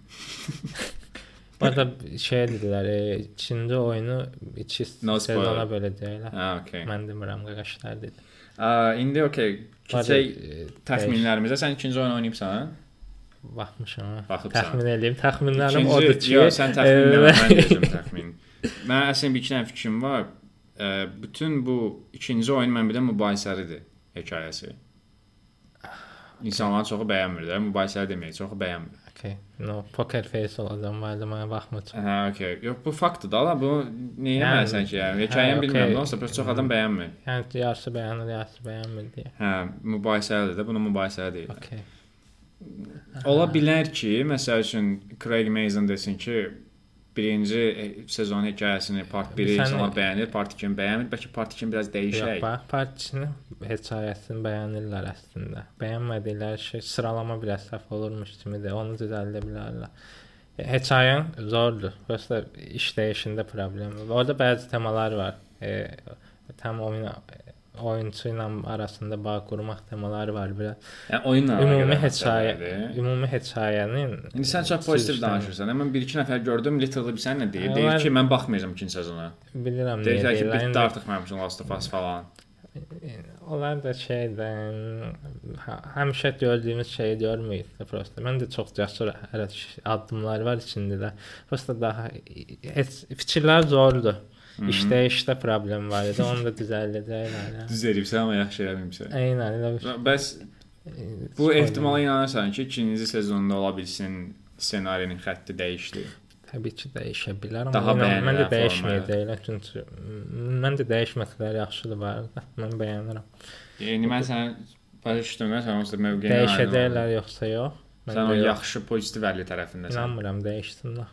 Burada şey dedilər, ikinci oyunu 2 No sezona böləcəklər. Hə, okay. Mən demirəm qaqaşlar dedi. Ə, indi okay. Keçək təxminlərimizə. Sən ikinci oyunu oynayıbsan? Baxmışam. ha. Baxıbsan. Təxmin eləyim. Təxminlərim odur ki, yox, sən təxmin e, demə, mən deyəcəm təxmin. Mən əslində bir iki dənə fikrim var. Bütün bu ikinci oyun mən də mübahisəlidir hekayəsi. İnsanların çoxu bəyənmir də, mübahisəli demək, çoxu bəyənmir. Okay. No, poker face olacam, vardı mənə baxmışam. Hə, okay. Yox, bu faktdır da, bu Yəni, məsən ki, yəni hekayəni bilmirəm, olsa çox adam bəyənmir. Yəni yarısı bəyənir, yarısı bəyənmir deyə. Hə, mübahisəlidir də, bunu mübahisəli deyirlər. Okay. Ola bilər ki, məsəl üçün Craig Mazin desin ki, birinci e, sezon hekayəsini part 1-i Sən- insanlar bəyənir, part 2-ni bəyənmir. Bəlkə part 2-ni biraz Yox, dəyişək. bax, partçını hekayəsini bəyənirlər əslində. Bəyənmədikləri şey sıralama biraz səhv olurmuş kimidir. Onu düzəldə bilərlər. E, Hekayen zordur. Prosta işləyişində problem var. Orada bəzi temalar var. E, tam oyun oyunçu ilə arasında bağ qurmaq temaları var biraz. Yəni oyunla Ümumi hekayə, ümumi hekayənin İndi sən çox pozitiv danışırsan. Bir iki nəfər gördüm, literally bir sən nə deyir? Hə, Deyir mən- ki, mən baxmayacağam ikinci sezona. bilirəm Deyirlər ki, bitdi artıq mənim üçün Last of Us falan. Onlar da şeydən hə- həmişə gördüyümüz şeyi görməyib də prosta. Mən də çox cəsur addımlar var içində də. Prosta daha heç fikirlər zordur. İşləyişdə problem var idi. Onu da düzəldəcəklər. [LAUGHS] Düz eləyibsən amma yaxşı eləmirsən. Eynən elə bir Bəs bu ehtimala inanırsan ki, ikinci sezonda ola bilsin ssenarinin xətti dəyişdi. təbii ki dəyişə bilər, amma inan, mən də bəyənilən dəyişməyəcəklər çünki mən də dəyişməklər yaxşıdır var da. Mən bəyənirəm. Yəni mən sən başa düşdüm, mən sən onsuz mövqeyini Dəyişəcəklər yoxsa yox? Sən o yaxşı pozitiv əlli tərəfindəsən. İnanmıram dəyişsinlər.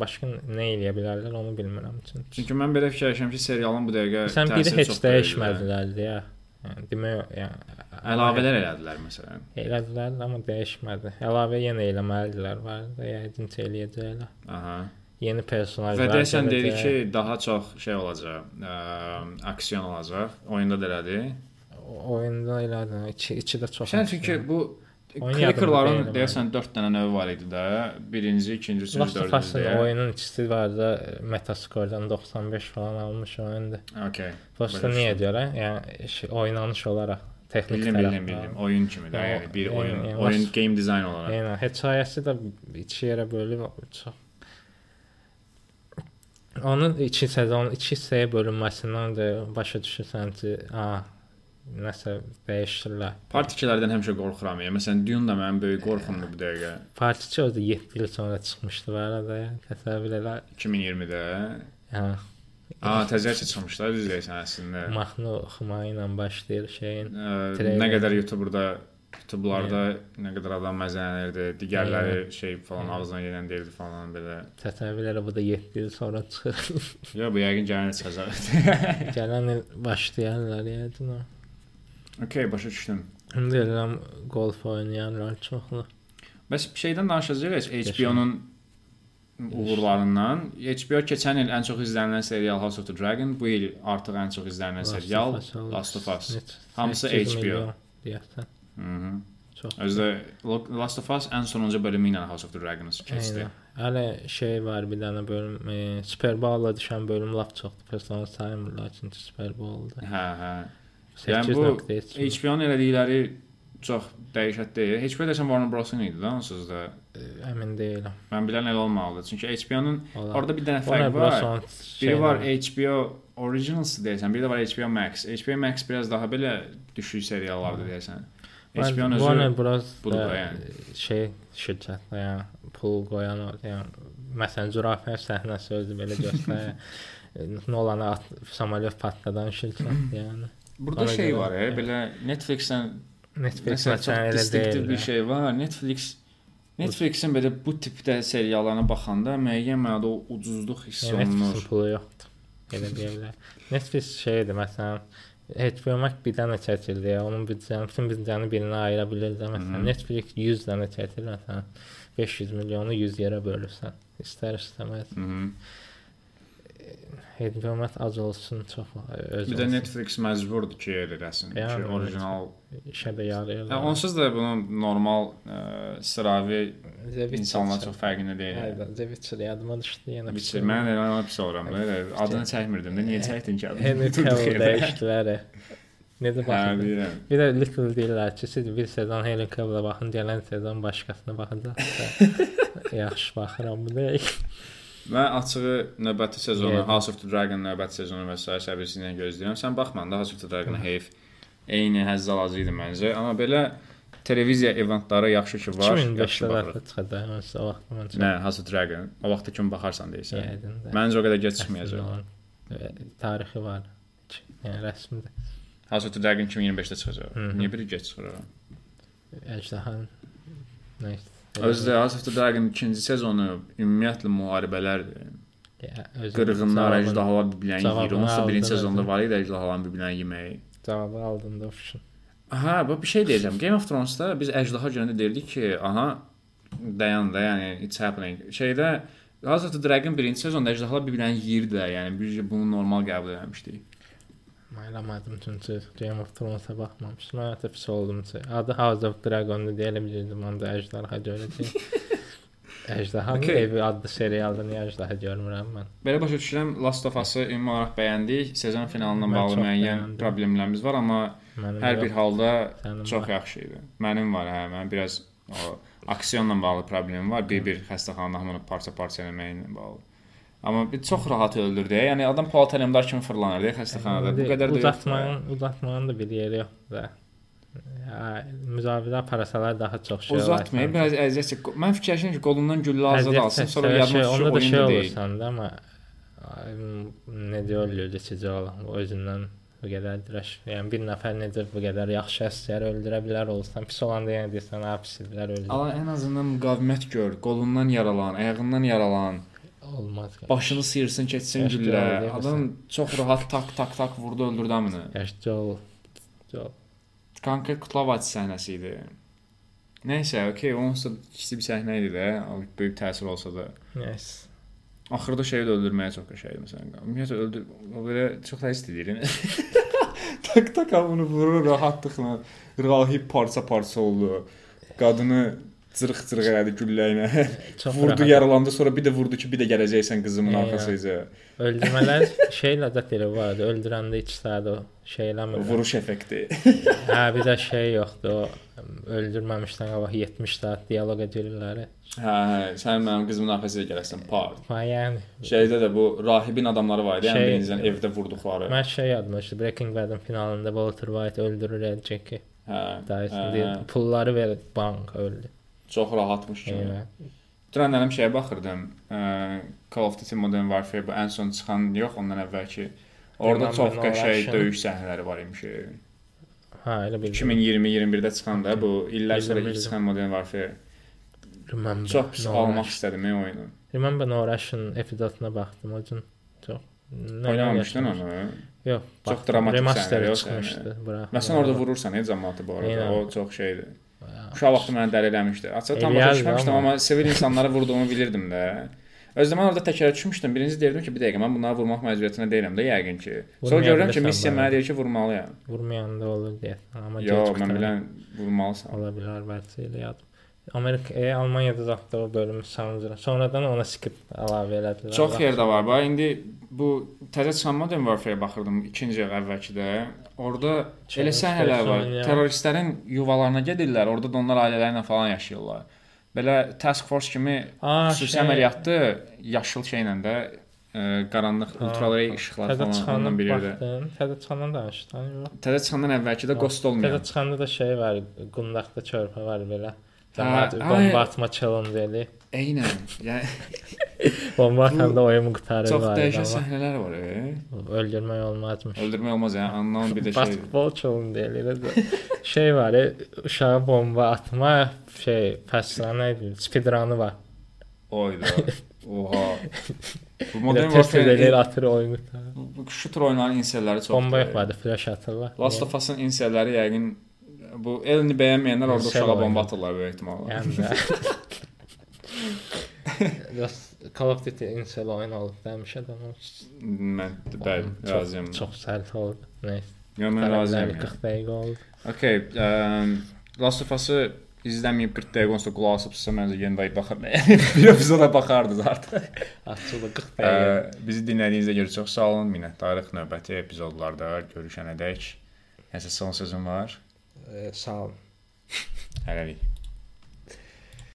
Başqa nə eləyə bilərlər onu bilmirəm çünki. Çünki mən belə fikirləşirəm ki, serialın bu dəqiqə Sən biri heç dəyişmədilər deyə. Yəni demək, yəni Əlavələr elədilər məsələn. elədilər, amma dəyişmədi. Əlavə yenə eləməlidirlər var da, yəqin ki eləyəcəklər. Aha. Yeni personajlar. Və deyəsən dedi ki, daha çox şey olacaq, ə, aksiyon olacaq. Oyunda da elədi. Oyunda elədi. 2 2 də çox. Sən çünki bu Deyil deyəsən 4 dənə növü var idi də. Birinci, ikinci, üçüncü, Last of dördüncü. oyunun ikisi var da Metascore-dan 95 falan almış oyundur. Okay. Prosta niyə görə? Yəni oynanış olaraq texnik Bildim, tərəfdən. bildim, bildim. Oyun kimi də, yəni bir oyun, yəni, oyun game design olaraq. Yəni hekayəsi də iki yerə bölünüb çox Onun 2 sezon 2 hissəyə bölünməsindən də başa düşürsən ki, a nəsə dəyişirlər. Part 2-lərdən həmişə qorxuram. Yəni məsələn Dune da mənim böyük qorxumdur bu dəqiqə. Part 2 orada 7 il sonra çıxmışdı bu arada. ya. Təsəvvür elə. 2020-də. Hə. A, təzəcə çıxmışlar düz deyirsən əslində. Mahnı oxumağı ilə başlayır şeyin. Ə, nə qədər YouTube-da YouTube-larda nə qədər adam məzələnirdi, digərləri şey falan ağzına gələn deyirdi falan belə. Təsəvvür elə bu da 7 il sonra çıxır. Ya bu yəqin gələn çıxacaq. Gələn il başlayarlar yəqin o. okay, başa düşdüm. İndi eləm golf oynayanlar çoxlu. Bəs bir şeydən danışacağıq HBO-nun uğurlarından. HBO keçən il ən çox izlənilən serial House of the Dragon, bu il artıq ən çox izlənilən serial Last of Us. Hamısı 8 HBO. deyəsən. Mhm. Çox. Özdə Lo- Last of Us ən sonuncu bölümü ilə House of the Dragon-ı keçdi. Hələ şey var bir dənə bölüm, e, Super Bowl-a düşən bölüm lap çoxdur. Personal saymırlar çünki Super Bowl-da. Hə, hə. Yəni bu 8.3 HBO-nun elədikləri çox dəhşət deyil. HBO desən Warner Bros-un idi da onsuz da. əmin deyiləm. Mən bilən elə olmalıdır. Çünki HBO-nun orada bir dənə fərq var. Biri var HBO Originals deyəsən, biri də var HBO Max. HBO Max biraz daha belə düşük seriallardır deyəsən. HBO-nun özü Warner Bros. budur da yəni. şey şirkətlə yəni pul qoyan yəni məsələn zürafə səhnəsi özü belə göstərir. Nolan'a at, samolyot patladan şirkət yəni. Burada Ona şey görə- var, e, belə Netflix-dən Netflix Məsələn, elə deyil. bir şey var. Netflix Netflixin belə bu tipdə seriallarına baxanda müəyyən mənada o ucuzluq hiss Yəni Netflixin olunur. pulu yoxdur. Elə deyirlər. Netflix şeydir məsələn HBO Max bir dənə çəkildi ya, onun büdcəni, bütün büdcəni birinə ayıra bilir də məsələn. Mhm. Netflix 100 dənə çəkir məsələn. 500 milyonu 100 yerə bölürsən. İstər istəməz. Mhm. HBO Max az olsun, çox öz. Bir də. Netflix məcburdur ki, eləsin ki, Yəni, orijinal. işə də yarayır. Hə, onsuz da bunun normal ə, sıravi Zevitcher insanlar çox fərqində deyil. Hayda, Zevitcher yadıma düşdü yenə. Biçir, mən elə ona pis oluram Adını çəkmirdim də. Niyə çəkdin ki? adını? Henry Cavill dəyişdilər. Necə Hə, baxın? bilirəm. Bir də Little deyirlər ki, siz bir sezon Henry Cavill-a baxın, gələn sezon başqasına baxacaqsınız. [LAUGHS] Yaxşı baxıram bu deyil. Mən açığı növbəti sezonu, Yedim. House of the Dragon növbəti sezonu və s. səbirsizliklə gözləyirəm. Sən baxma, da House of the Dragon heyf. Eyni həzz alıcı idi məncə, amma belə televiziya eventləri yaxşı ki var. 2005-də yaxşı baxırıq. dəfə çıxacaq, o vaxt mən Nə, House of Dragon. O vaxtda kim baxarsan deyirsən. Yəqin də. Məncə o qədər onun, e, Tarixi var. Yəni rəsmidir. House of the Dragon 2025-də çıxacaq. Niyə biri gec çıxır? Əjdahan Nəysə. Özü də House of the Dragon ikinci sezonu ümumiyyətlə müharibələrdir. Özü Qırğınlar, əjdahalar bir-birini yeyir. Onsuz birinci sezonda var idi əjdahaların bir-birini yeməyi. Cavabı aldın da ofşun. Aha, bu bir şey deyəcəm. Game of Thrones-da biz əjdaha görəndə deyirdik ki, aha dayan da, yəni it's happening. Şeydə House of the Dragon birinci sezonda əjdahalar bir-birini yeyirdilər. Yəni biz bunu normal qəbul etmişdik. Mayılamadım çünki Game of Thrones-a baxmamışdım. Mən hətta pis oldum ki. Adı House of Dragon-dur deyə bilirdim onda əjdaha görəcək. Əjdahanın Okay. evi adlı serialda niyə əjdaha görmürəm mən? Belə başa düşürəm, Last of Us-ı ümumi olaraq bəyəndik. Sezon finalına Mən bağlı müəyyən bəyəndim. problemlərimiz var, amma Mənim hər bir yox, halda sənin çox var. yaxşı idi. Mənim var, hə, mənim biraz o aksiyonla bağlı problemim var. Bir-bir xəstəxanada hamını parça-parça eləməklə bağlı. Amma bir çox rahat öldürdü. Yəni adam Polat Alemdar kimi fırlanırdı xəstəxanada. Bu qədər də uzatmanın, uzatmanın da bir yeri yoxdur müzavidə aparasalar daha çox şey Uzatmayın, biraz əziyyət çək. Mən fikirləşirəm ki, qolundan güllə azad alsın, sonra yadıma şey, onda da şey olursan da amma necə ölürdü sizcə olan özündən bu qədər dirəş. Yəni bir nəfər necə bu qədər yaxşı əsgər öldürə bilər olsan, pis olanda yenə deyirsən, ha pislər öldü. Ala ən azından müqavimət gör. Qolundan yaralan, ayağından yaralan, Olmaz. başını sıyırsın, keçsin güllə. Adam çox rahat tak tak tak vurdu, öldürdü hamını. Yaşca ol. Konkret Kutlavaç səhnəsi idi. Nəysə, okey, onsuz da kiçik bir səhnə idi də, böyük təsir olsa da. Yes. Axırda şeyi də öldürməyə çox qəşəng idi məsələn. Ümumiyyətlə öldür, o belə çox da istəyir. [LAUGHS] tak tak hamını vurur rahatlıqla. Rahib parça-parça oldu. Qadını cırıq-cırıq elədi güllə ilə. [LAUGHS] Vurdu, yaralandı, sonra bir də vurdu ki, bir də gələcəksən qızımın arxasıca. Öldürmələr [LAUGHS] şeylə də dili var idi. Öldürəndə 2 saat o şey eləmir. Vuruş effekti. [LAUGHS] Hə, bir də şey yoxdur. O öldürməmişdən qabaq 70 saat dialoq edirlər. hə, hə, sən mənim qızımın arxasıca gələsən. Part. Ha, yəni Şeydə də bu rahibin adamları var idi, yəni Şey- birinciden evdə vurduqları. Mən şey yadıma düşdü. Breaking Bad'ın finalında Walter White öldürür Jackie. Hə. Dyson hə, hə. pulları ver bank öldü. Çox rahatmış kimi. Eyvə. Dünən mənim şeyə baxırdım. Call of Duty Modern Warfare bu ən son çıxan yox, ondan əvvəlki. Human çox qəşəng döyüş səhnələri var imiş. Ha, elə bildim. 2020-21-də çıxan da bu illər sonra ilk çıxan Modern Warfare. Remember. Çox pis No almaq istədim ey oyunu. Remember No Rush'ın epizoduna baxdım o gün. Çox. Yaşamış? onu. Yox, Çox dramatik Remaster səhnə, yox, çıxmışdı. Bırax. Məsələn orada vurursan ey cəmaatı bu arada. O çox şeydir. Uşaq vaxtı məni dəli eləmişdi. Açıq tam başa düşməmişdim amma. sivil insanları vurduğumu bilirdim də. Özdə mən orada təkrar düşmüşdüm. Birinci deyirdim ki, bir dəqiqə mən bunları vurmaq məcburiyyətində deyiləm də yəqin ki. Sonra görürəm ki, missiya mənə deyir ki, vurmalıyam. Vurmayanda olur deyə. Amma Yo, mən bilən vurmalısan. Ola bilər bəlkə elə yadım. Amerika, e, Almaniyada zətdə o bölümü sanıram. Sonradan ona skript əlavə elədilər. Çox yerdə var. Bax indi bu təzə çıxan Modern Warfare baxırdım ikinci il əvvəlkidə. Orada elə səhnələr var. Terroristlərin yuvalarına gedirlər. Orada da onlar ailələri ilə falan yaşayırlar. Belə task force kimi Aa, xüsusi şey, əməliyyatdı yaşıl şeylə də ə, qaranlıq Ha, ultraray işıqlar Təzə falan çıxandan ondan bir yerdə. baxdın. Təzə çıxandan danışdın. yox? Təzə çıxandan əvvəlki də Ghost Təzə olmayan. çıxanda da şey var, qundaqda körpə var belə. Hə, bomba atma challenge eli. Eynən. Yəni Bomba atanda oyun qurtarır çox var. dəyişən səhnələr var. E. Öldürmək olmazmış. Öldürmək olmaz yəni. Anlamın bir də şey. Basketbol challenge eli. şey var, e, uşağa bomba atma şey, idi? Speedrun'ı var. Oyda. Oha. Bu Modern Modern test edir, Warfare atır oyunu qurtarır. bu şutur oynanan inselləri çox. Bomba yox vardı, flash atırlar. Last of Us-ın inselləri yəqin bu Elni bəyənməyənlər orada uşağa bomba atırlar böyük ehtimalla. Yəni də. [LAUGHS] Call of Duty insel oyun olub demişə də. Mən bəli, razıyam. Çox sərt oldu. Nəysə. Yo, mən razıyam. Tərəfləri 40 dəqiqə oldu. Okay, um, Last of Us-ı izləməyib 40 dəqiqə onsuz qulaq asıbsınızsa məncə yenə də baxar. [LAUGHS] bir epizoda baxardınız artıq. Açıldı 40 Ə, dəqiqə. bizi dinlədiyinizə görə çox sağ olun. Minnətdarıq növbəti epizodlarda görüşənədək. Nəsə son sözüm var. Eh, Ciao. Magari.